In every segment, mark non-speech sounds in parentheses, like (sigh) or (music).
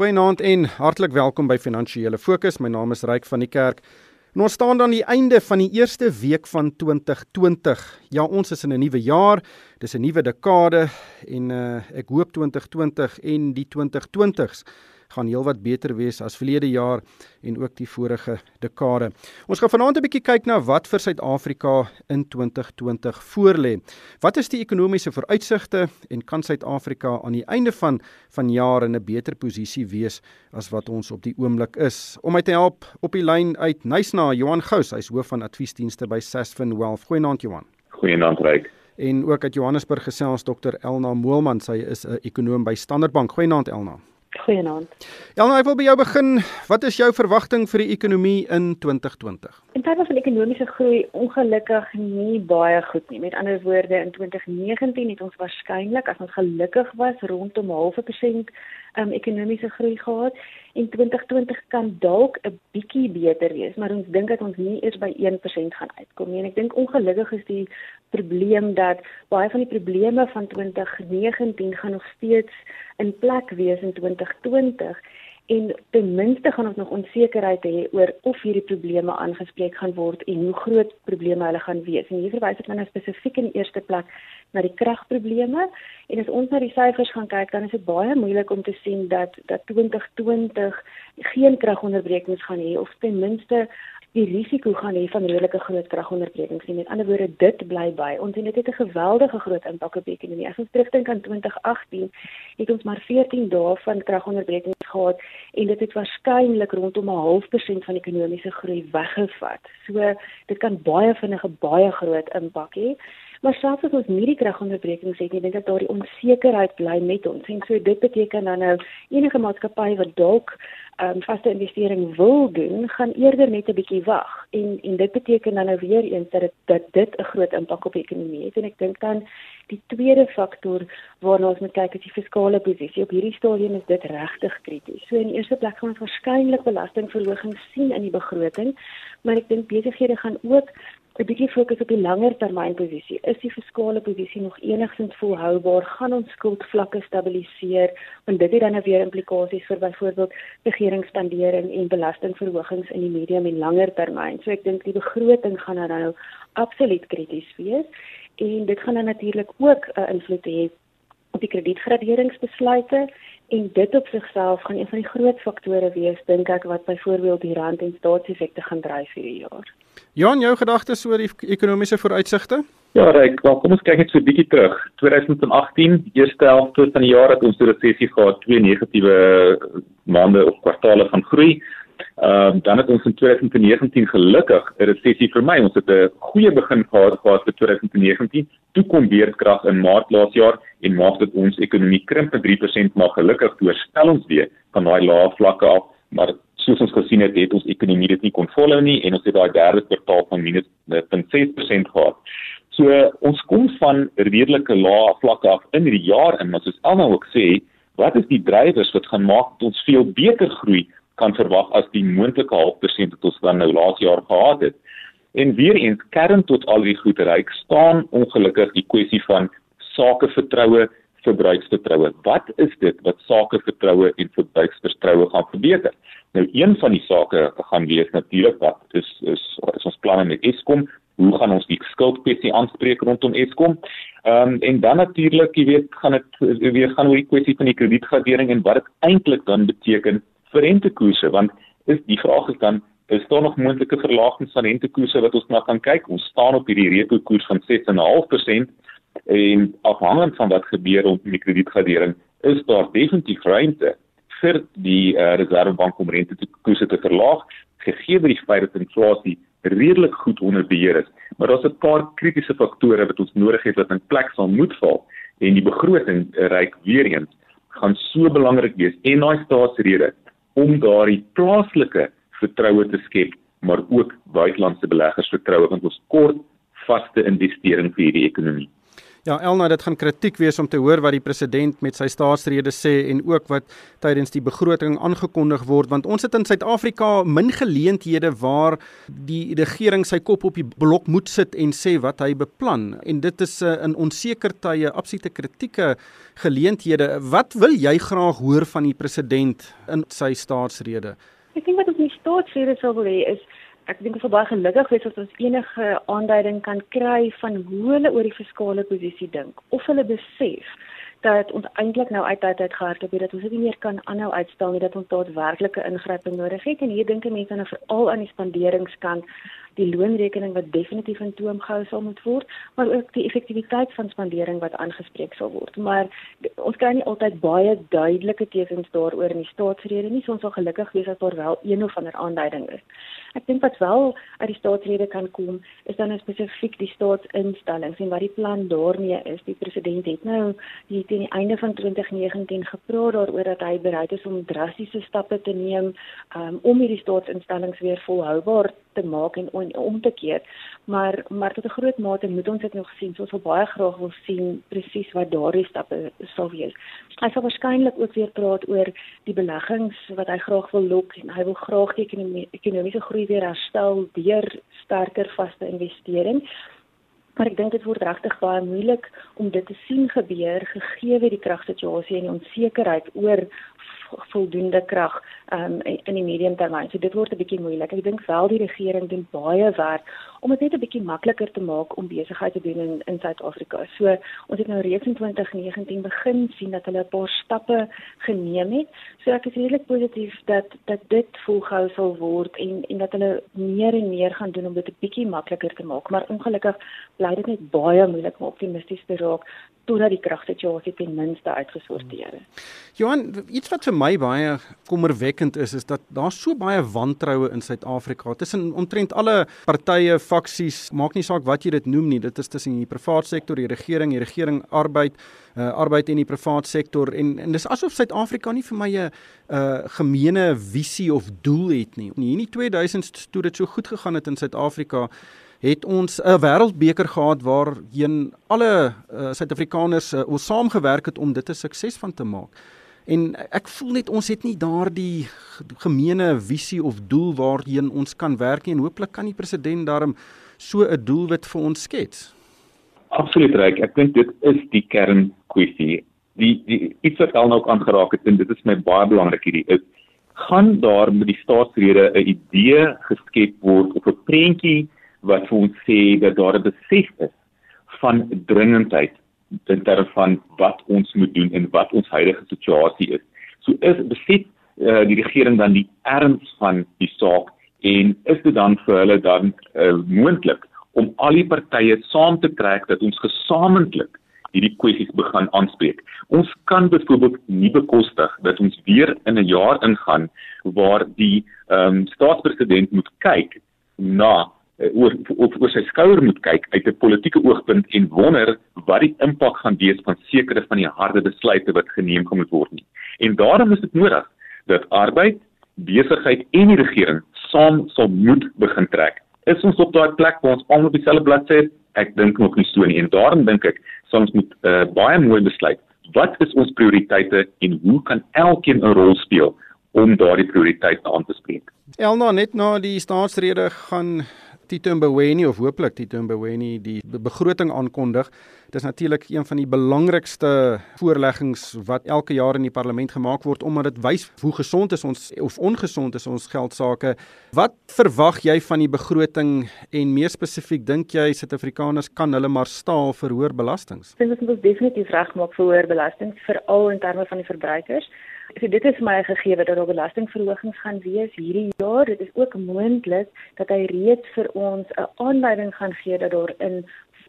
Goeienaand en hartlik welkom by Finansiële Fokus. My naam is Ryk van die Kerk. En ons staan dan die einde van die eerste week van 2020. Ja, ons is in 'n nuwe jaar. Dis 'n nuwe dekade en uh, ek hoop 2020 en die 2020s gaan heelwat beter wees as verlede jaar en ook die vorige dekade. Ons gaan vanaand 'n bietjie kyk na wat vir Suid-Afrika in 2020 voorlê. Wat is die ekonomiese vooruitsigte en kan Suid-Afrika aan die einde van vanjaar in 'n beter posisie wees as wat ons op die oomblik is? Om my te help op die lyn uit Nysna, Johan Gous, hy's hoof van adviesdienste by Sasfin Wealth. Goeienaand Johan. Goeienaand Ryk. En ook uit Johannesburg gesels Dr Elna Moelman, sy is 'n ekonom by Standard Bank. Goeienaand Elna. Goeienaand. Elna, ek wil by jou begin. Wat is jou verwagting vir die ekonomie in 2020? In terme van ekonomiese groei, ongelukkig nie baie goed nie. Met ander woorde, in 2019 het ons waarskynlik as ons gelukkig was rondom 'n halfe persent um, ekonomiese groei gehad en 2020 kan dalk 'n bietjie beter wees, maar ons dink dat ons nie eers by 1% gaan uitkom nie. En ek dink ongelukkig is die probleem dat baie van die probleme van 2019 gaan nog steeds in plek wees in 2020 en ten minste gaan ons nog onsekerheid hê oor of hierdie probleme aangespreek gaan word en hoe groot probleme hulle gaan wees. En hier verwys ek nou spesifiek in die eerste plek na die kragprobleme en as ons na die syfers gaan kyk, dan is dit baie moeilik om te sien dat dat 2020 geen kragonderbrekings gaan hê of ten minste die risiko gaan hê van redelike groot kragonderbrekings. Met ander woorde, dit bly by. Ons het net 'n geweldige groot impak op die ekonomie. As ons terugdink aan 2018, het ons maar 14 dae van kragonderbrekings gehad en dit het waarskynlik rondom 'n half persent van ekonomiese groei weggevat. So dit kan baie vinnige baie groot impak hê. Maar selfs as ons nie die kragonderbrekings het nie, dink ek daardie onsekerheid bly met ons. En so dit beteken dan nou enige maatskappy wat dalk um, vaste investering wil doen, gaan eerder net 'n bietjie wag. En en dit beteken dan nou weer eens dat dit dat dit 'n groot impak op die ekonomie het en ek dink dan die tweede faktor waarna ons moet kyk is die fiskale posisie. Op hierdie stadium is dit regtig krities. So in die eerste plek gaan ons waarskynlik belastingverhogings sien in die begroting, maar ek dink besighede gaan ook 'n bietjie fokus op die langer termyn posisie. Is die fiskale posisie nog enigstens volhoubaar? Gaan ons skuldvlakke stabiliseer? Want dit het dan nou weer implikasies vir byvoorbeeld regeringsspandering en belastingverhogings in die medium en langer termyn. So ek dink die begroting gaan nou absoluut krities wees en dit gaan dan natuurlik ook 'n uh, invloed hê op die kredietgraderingsbesluite en dit op sigself gaan een van die groot faktore wees dink ek wat byvoorbeeld die rand en staatseffekte gaan dryf hierdie jaar. Johan, jou gedagtes oor die ekonomiese vooruitsigte? Ja, ek wel kom ons kyk net so 'n bietjie terug. 2018, eerste helfte van die jaar het ons 'n resessie gehad, twee negatiewe maande of kwartaale van groei. Ehm uh, dan het ons in 2019 gelukkig 'n resessie vermy. Ons het 'n goeie begin gehad gehad vir 2019. Toe kom beerdkrag in Maart laas jaar en maak dit ons ekonomie krimp met 3%, maar gelukkig doorstel ons weer van daai lae vlakke af, maar soos ons gesien het, het ons ekonomie dit nie kon volhou nie en ons het daai derde kwartaal van minus 0.6% gehad. So ons kom van redelike lae vlakke af in die jaar en maar soos Elna ook sê, wat is die drywers wat gaan maak dat ons veel beter groei kan verwag as die moontlike half persent wat ons dan nou laas jaar gehad het. En weer eens kern tot al die goed reik staan ongelukkig die kwessie van sakevertroue, verbruiksvertroue. Wat is dit wat sakevertroue en verbruiksvertroue gaan verbeter? Nou een van die sake gaan wees natuurlik wat is is, is ons planne met Eskom hoe gaan ons die skuldkwessie aanspreek rondom Eskom? Ehm um, en dan natuurlik, jy weet, gaan dit weer gaan oor die kwessie van die kredietgradering en wat dit eintlik dan beteken vir rentekoerse want is die vraag is dan is daar nog moontlike verlagings van rentekoerse wat ons na kan kyk? Ons staan op hierdie repo koers van 6.5% en afhangend van wat gebeur rondom die kredietgradering is daar definitief ruimte vir die uh, reservebank om rentekoerse te verlaag gegee die feit dat inflasie redelik goed onder beheer is. Maar daar's 'n paar kritiese faktore wat ons nodig het wat in plek sal moet val en die begroting reik weer eens gaan so belangrik wees. En daai staatsrede om daardie plaaslike vertroue te skep, maar ook buitelandse beleggers vertroue want ons kort vaste investering vir hierdie ekonomie. Ja, Elna, dit gaan kritiek wees om te hoor wat die president met sy staatsrede sê en ook wat tydens die begroting aangekondig word want ons het in Suid-Afrika min geleenthede waar die regering sy kop op die blok moet sit en sê wat hy beplan en dit is uh, in onseker tye absolute kritieke geleenthede. Wat wil jy graag hoor van die president in sy staatsrede? Ek dink wat ons in die staatsrede sou wil hê is ek dink ons is baie gelukkig wees as ons enige aanduiding kan kry van hoe hulle oor die fiskale posisie dink. Of hulle besef dat ons eintlik nou uit tyd uit gehardloop het dat ons dit nie meer kan aanhou uitstel nie dat ons daadwerklike ingryping nodig het. En hier dink mense nou veral aan die spanderingskant die loonrekening wat definitief in toom gehou sal moet word maar ook die effektiwiteit van spandering wat aangespreek sal word. Maar ons kry nie altyd baie duidelike tekens daaroor in die staatsrede nie so ons sal gelukkig wees as daar wel een of ander aanduiding is ek dink wat wel uit die staatsrede kan kom is dan spesifiek die staatsinstellings en wat die plan daarmee is. Die president het nou die teen die einde van 2019 gepraat daaroor dat hy bereid is om drastiese stappe te neem um, om hierdie staatsinstellings weer volhoubaar te maak en om, om te keer. Maar maar tot 'n groot mate moet ons dit nog sien. So ons wil baie graag wil sien presies wat daardie stappe sal wees. Hy sal waarskynlik ook weer praat oor die beleggings wat hy graag wil lok en hy wil graag die ekonomie, ekonomiese groei weer herstel deur sterker vaste investering. Maar ek dink dit word regtig baie moeilik om dit te sien gebeur gegee die kragsituasie en die onsekerheid oor voldoende krag um, in die medium termyn. So dit word 'n bietjie moeilik. Ek dink wel die regering doen baie werk om dit net 'n bietjie makliker te maak om besigheid te doen in in Suid-Afrika. So ons het nou reeds in 2019 begin sien dat hulle 'n paar stappe geneem het. So ek is redelik positief dat dat dit volgehou sal word en en dat hulle meer en meer gaan doen om dit 'n bietjie makliker te maak. Maar ongelukkig bly dit net baie moeilik om optimisties te raak totdat die kragsituasie ten minste uitgesorteer is. Johan, iets wat vir my baie kommerwekkend is, is dat daar so baie wantroue in Suid-Afrika tussen omtrent alle partye, faksies, maak nie saak wat jy dit noem nie. Dit is tussen die private sektor, die regering, die regering arbeid, uh, arbeid en die private sektor en en dis asof Suid-Afrika nie vir my 'n uh, gemeene visie of doel het nie. In hierdie 2000s toe dit so goed gegaan het in Suid-Afrika het ons 'n wêreldbeker gehad waarheen alle uh, Suid-Afrikaners uh, ons saamgewerk het om dit 'n sukses van te maak. En ek voel net ons het nie daardie gemeene visie of doel waarheen ons kan werk nie en hooplik kan die president daarom so 'n doelwit vir ons skets. Absoluut reg. Ek dink dit is die kernkwessie. Die die iets wat al nou aangeraak het en dit is my baie belangrik hierdie is gaan daar met die staatsrede 'n idee geskep word of 'n prentjie wat vir ons sê dat daar 'n besef is van dringendheid in terme van wat ons moet doen en wat ons huidige situasie is. So is besef uh, die regering dan die erns van die saak en is dit dan vir hulle dan uh, moontlik om al die partye saam te trek dat ons gesamentlik hierdie kwessies begin aanspreek. Ons kan byvoorbeeld nie bekostig dat ons weer in 'n jaar ingaan waar die ehm um, staatspresident moet kyk na oor of oor sy skouer moet kyk uit 'n politieke oogpunt en wonder wat die impak gaan wees van sekere van die harde besluite wat geneem gaan moet word nie. En daarom is dit nodig dat arbeid, besigheid en die regering saam sal moet begin trek. Is ons op daai plek waar ons almal op dieselfde bladsy is? Ek dink nog nie so nie. En daarom dink ek soms moet uh, baie mooi besluit wat is ons prioriteite en hoe kan elkeen 'n rol speel om daardie prioriteite aan te spreek. Elna net na die staatsrede gaan Tito Mboweni of hooplik Tito Mboweni die begroting aankondig. Dis natuurlik een van die belangrikste voorleggings wat elke jaar in die parlement gemaak word omdat dit wys hoe gesond is ons of ongesond is ons geldsaake. Wat verwag jy van die begroting en meer spesifiek dink jy Suid-Afrikaners kan hulle maar staal vir hoër belastings? Ek dink ons moet definitief regmaak vir hoër belastings veral in terme van die verbruikers. So dit is my gegee dat daar belastingverhogings gaan wees hierdie jaar. Dit is ook moontlik dat hy reeds vir ons 'n aanleiding gaan gee dat daar in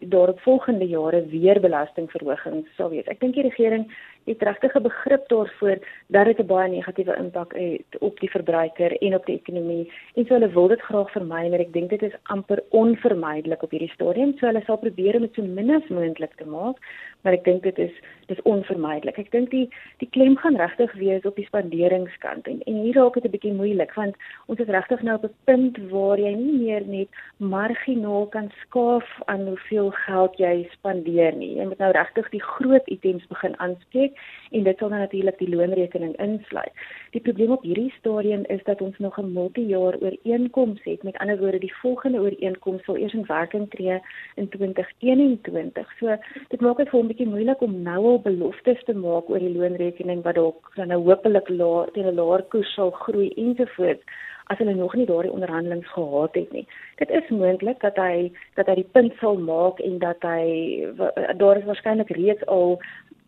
daarop volgende jare weer belastingverhogings sal wees. Ek dink die regering het regtig 'n begrip daarvoor dat dit 'n baie negatiewe impak het op die verbruiker en op die ekonomie. En so hulle wil dit graag vermy, maar ek dink dit is amper onvermydelik op hierdie stadium. So hulle sal probeer om dit so min as moontlik te maak, maar ek dink dit is dis onvermydelik. Ek dink die die klem gaan regtig wees op die spanderingskant en en hier raak dit 'n bietjie moeilik want ons is regtig nou op 'n punt waar jy nie meer net marginaal kan skaaf aan hoeveel geld jy spandeer nie. Jy moet nou regtig die groot items begin aanspreek en dit sal dan natuurlik die loonrekening insluit. Die probleem op hierdie stadium is dat ons nog 'n multijaar ooreenkoms het. Met ander woorde, die volgende ooreenkoms sal eers in werking tree in 2021. So dit maak dit vir hom 'n bietjie moeilik om nou al beloftes te maak oor die loonrekening wat dalk dan nou hopelik laer teen 'n laer koers sal groei ensovoorts as hulle nog nie daardie onderhandelinge gehad het nie. Dit is moontlik dat hy dat hy die punt sal maak en dat hy daar is waarskynlik reeds al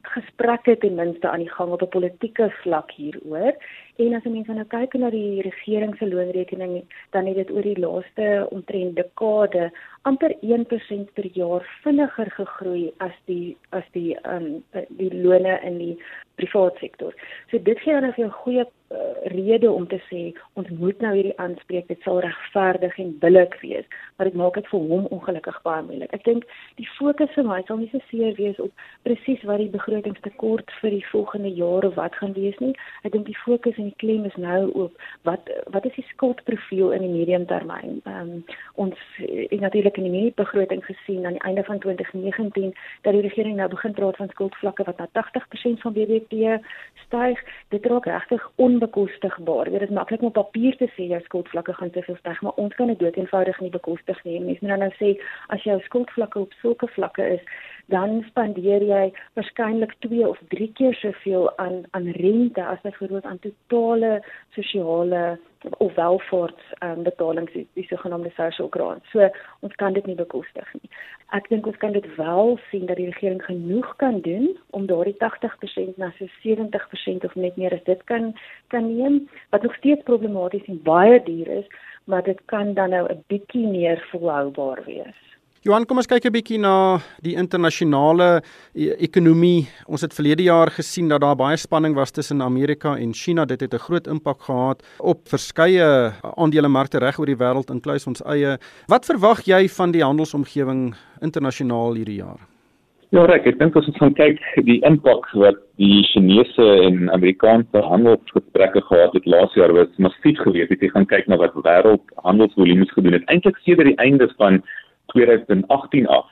gesprekke ten minste aan die gang op 'n politieke vlak hieroor. En as mense nou kyk na die regering se loonrekening, dan het dit oor die laaste omtrent dekade amper 1% per jaar vinniger gegroei as die as die um die lone in die private sektor. So dit gee dan 'n goeie uh, rede om te sê ons moet nou hierdie aanspreek, dit sal regverdig en billik wees, maar dit maak dit vir hom ongelukkig baie moeilik. Ek dink die fokus vir my sal nie so seer wees op presies wat die begrotingstekort vir die volgende jaar of wat gaan wees nie. Ek dink die fokus en die klem is nou op wat wat is die skuldprofiel in die medium termyn. Ehm um, ons het natuurlik in die mini-begroting gesien aan die einde van 2019 dat die regering nou begin praat van skuldvlakke wat na 80% van BBP styg. Dit raak regtig onbekostigbaar. Dit is maklik om op papier te sê jou skuldvlakke gaan te veel styg, maar ons kan dit dood eenvoudig nie bekostig nie. Mense moet nou sê as jou skuldvlakke op sulke vlakke is, dan spandeer jy waarskynlik 2 of 3 keer soveel aan aan rente as byvoorbeeld aan totale sosiale of welvaarts um, betalings die, die sogenaamde social grants. So ons kan dit nie bekostig nie. Ek dink ons kan dit wel sien dat die regering genoeg kan doen om daardie 80% na so 70% of net meer as dit kan kan neem wat nog steeds problematies en baie duur is, maar dit kan dan nou 'n bietjie meer volhoubaar wees. Johan, kom ons kyk 'n bietjie na die internasionale e ekonomie. Ons het verlede jaar gesien dat daar baie spanning was tussen Amerika en China. Dit het 'n groot impak gehad op verskeie aandelemarkte reg oor die wêreld, inkluis ons eie. Wat verwag jy van die handelsomgewing internasionaal hierdie jaar? Ja, reg, ek dink as ons gaan kyk die impak wat die Chinese en Amerikaanse handelsgesprekke gehad het laas jaar was massief geweest. As jy gaan kyk na wat wêreldhandelsvolumes gedoen het, eintlik sedert die einde van 2018 af.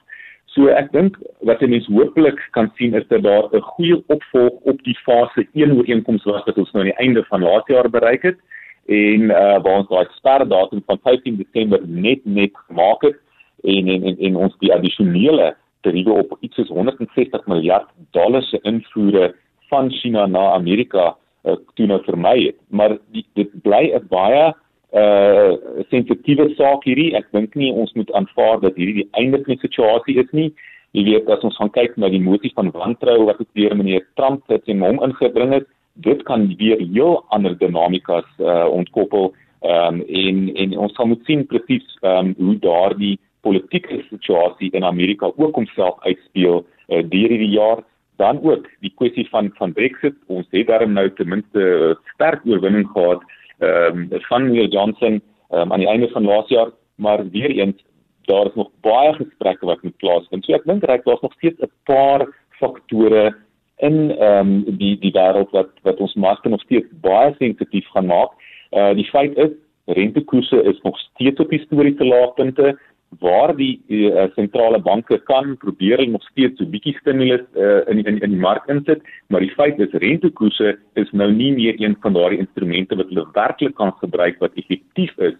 So ek dink wat 'n mens hopelik kan sien is dat daar 'n goeie opvolg op die fase 1 ooreenkoms was wat ons nou aan die einde van laas jaar bereik het en uh waar ons daai sperdatum van 15 Desember net net gemaak het en en en, en ons die addisionele tariewe op iets soos 160 miljard dollar se invoere van China na Amerika uh, toe nou vermy het. Maar die, dit bly 'n baie uh sensitiewe saak hierdie. Ek dink nie ons moet aanvaar dat hierdie die einde van die situasie is nie. Jy weet as ons gaan kyk na die motie van wantroue wat weer meneer Trump het en hom ingebring het, dit kan weer heel ander dinamikas uh ontkoppel. Ehm um, en en ons sal moet sien presies ehm um, hoe daardie politieke situasie in Amerika ook homself uitspeel uh, deur hierdie jaar dan ook die kwessie van van Brexit ons het daarom nou ten minste sterk oorwinning gehad ehm um, van Neil Johnson um, aan die einde van laas jaar, maar weer eens daar is nog baie gesprekke wat moet plaasvind. So ek dink reg daar's nog steeds 'n paar faktore in ehm um, die die wêreld wat wat ons markte nog steeds baie sensitief gaan maak. Uh die feit is rentekoerse is nog steeds op historiese laagpunte waar die uh, sentrale banke kan probeer hulle nog steeds so bietjie stimulus uh, in in in die mark insit, maar die feit is rentekoerse is nou nie meer een van daardie instrumente wat hulle werklik kan gebruik wat effektief is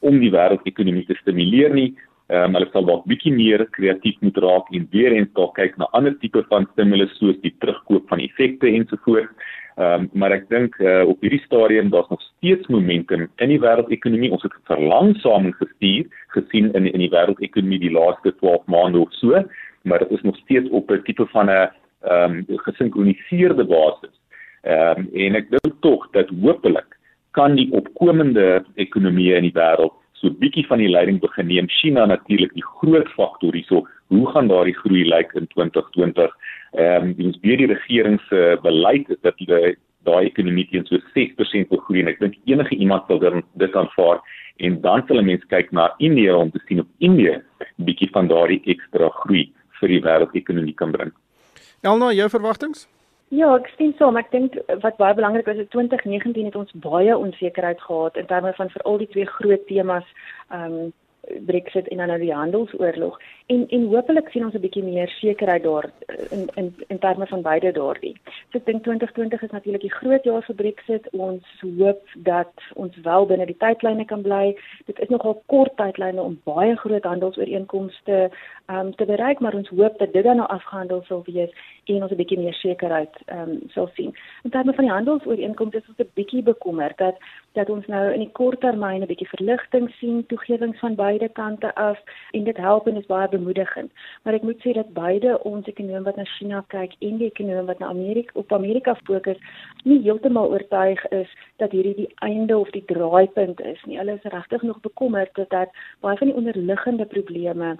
om die wêreldekonomie te stimuleer nie. Ehm um, hulle sal dalk bietjie meer kreatief moet raak en weer eens dalk kyk na ander tipe van stimulus soos die terugkoop van effekte ensovoorts. Ehm um, maar ek dink uh, op hierdie stadium daar's nog steeds momentum in die wêreldekonomie. Ons het verlangsaming gestuur gesien in in die wêreldekonomie die laaste 12 maande of so, maar dit is nog steeds op 'n tipe van 'n ehm um, gesinkroniseerde basis. Ehm um, en ek dink tog dat hopelik kan die opkomende ekonomieë in die wêreld so bietjie van die leiding begin neem. China natuurlik die groot faktor hierso hoe gaan daardie groei lyk in 2020? Ehm um, ons weet die regering se beleid is dat hulle daai ekonomie teen so 6% wil groei en ek dink enige iemand sal dit aanvaar en dan sal mense kyk na Indië om te sien of Indië bietjie van daardie ekstra groei vir die wêreldekonomie kan bring. Elna, jou verwagtinge? Ja, ek sien so, maar ek dink wat baie belangrik is, in 2019 het ons baie onsekerheid gehad in terme van veral die twee groot temas, ehm um, Brexit en dan nou die handelsoorlog en en hopelik sien ons 'n bietjie meer sekerheid daar in in in terme van beide daardie. So ek dink 2020 is natuurlik die groot jaar vir Brexit. Ons hoop dat ons wel binne die tydlyne kan bly. Dit is nogal kort tydlyne om baie groot handelsooreenkomste um, te bereik, maar ons hoop dat dit dan nou afgehandel sal wees en ons 'n bietjie meer sekerheid um, sal sien. In terme van die handelsooreenkomste is ons 'n bietjie bekommerd dat dat ons nou in die kort termyn 'n bietjie verligting sien, toegewings van beide kante af en dit help en is baie bemoedigend. Maar ek moet sê dat beide ons ekonomie wat na China kyk en die ekonomie wat na Amerika op Amerika fokus, nie heeltemal oortuig is dat hierdie die einde of die draaipunt is nie. Hulle is regtig nog bekommerd dat baie van die onderliggende probleme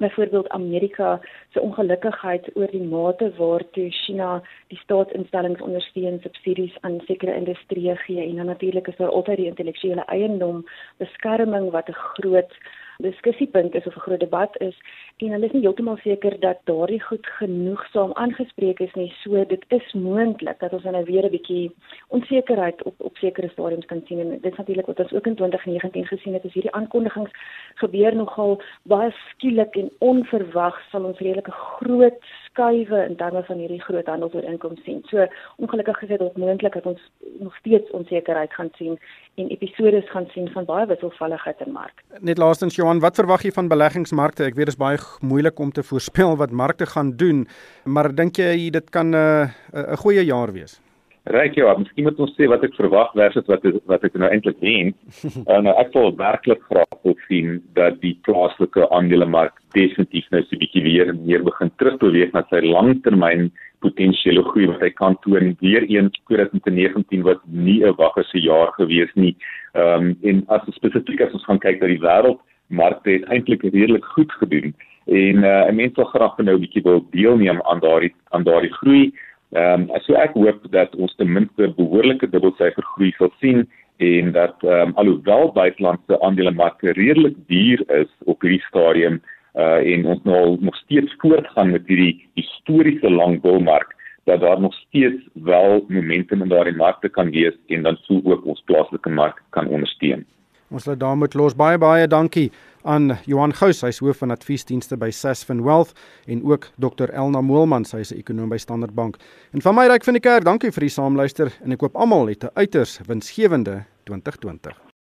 byvoorbeeld Amerika se ongelukkigheid oor die mate waartoe China die staatsinstellings ondersteun subsidies aan sekere industrieë gee. En dan natuurlik is daar altyd die intellektuele eiendom beskerming wat 'n groot diskussiepunt is of 'n groot debat is en hulle is nie heeltemal seker dat daardie goed genoegsaam aangespreek is nie. So dit is moontlik dat ons nou weer 'n bietjie onsekerheid op op sekere stadiums kan sien en dit is natuurlik wat ons ook in 2019 gesien het. Is hierdie aankondigings gebeur nogal baie skielik en onverwags sal ons redelike groot skuwe in terme van hierdie groot handelsooreenkomste sien. So ongelukkig is dit ook moontlik dat ons nog steeds onsekerheid gaan sien en episode gaan sien van baie wisselvalligheid in mark. Net laastens Johan, wat verwag jy van beleggingsmarkte? Ek weet dit is baie moeilik om te (laughs) voorspel wat markte gaan doen, maar dink jy dit kan 'n uh, 'n goeie jaar wees? Ryk jou, miskien moet ons sê wat ek verwag versus wat wat ek nou eintlik dink. (laughs) en nou ek wil werklik graag wil sien dat die plaaslike aandelemark definitief nou so 'n bietjie weer meer begin terugbeweeg na sy langtermyn potensiële groei wat hy kan toon. Weer eens 2019 was nie 'n waggese jaar gewees nie. Ehm um, en as spesifiek as ons gaan kyk na die wêreld markte het eintlik redelik goed gedoen en uh, 'n mens wil graag nou 'n bietjie wil deelneem aan daardie aan daardie groei. Ehm um, so ek hoop dat ons ten minste behoorlike dubbelsyfer groei sal sien en dat ehm um, alhoewel buitelandse aandelemarkte redelik duur is op hierdie stadium uh en ons nou nog steeds voortgaan met hierdie historiese lang bullmark dat daar nog steeds wel momentum in daardie markte kan wees en dan sou ook ons plaaslike mark kan ondersteun. Ons laat daarmee los. Baie baie dankie aan Johan Gous, hy's hoof van adviesdienste by Sasfin Wealth en ook Dr Elna Moelman, sy is 'n ekonom by Standard Bank. En van my ryk van die kerk, dankie vir die saamluister en ek koop almal het 'n uiters winsgewende 2020.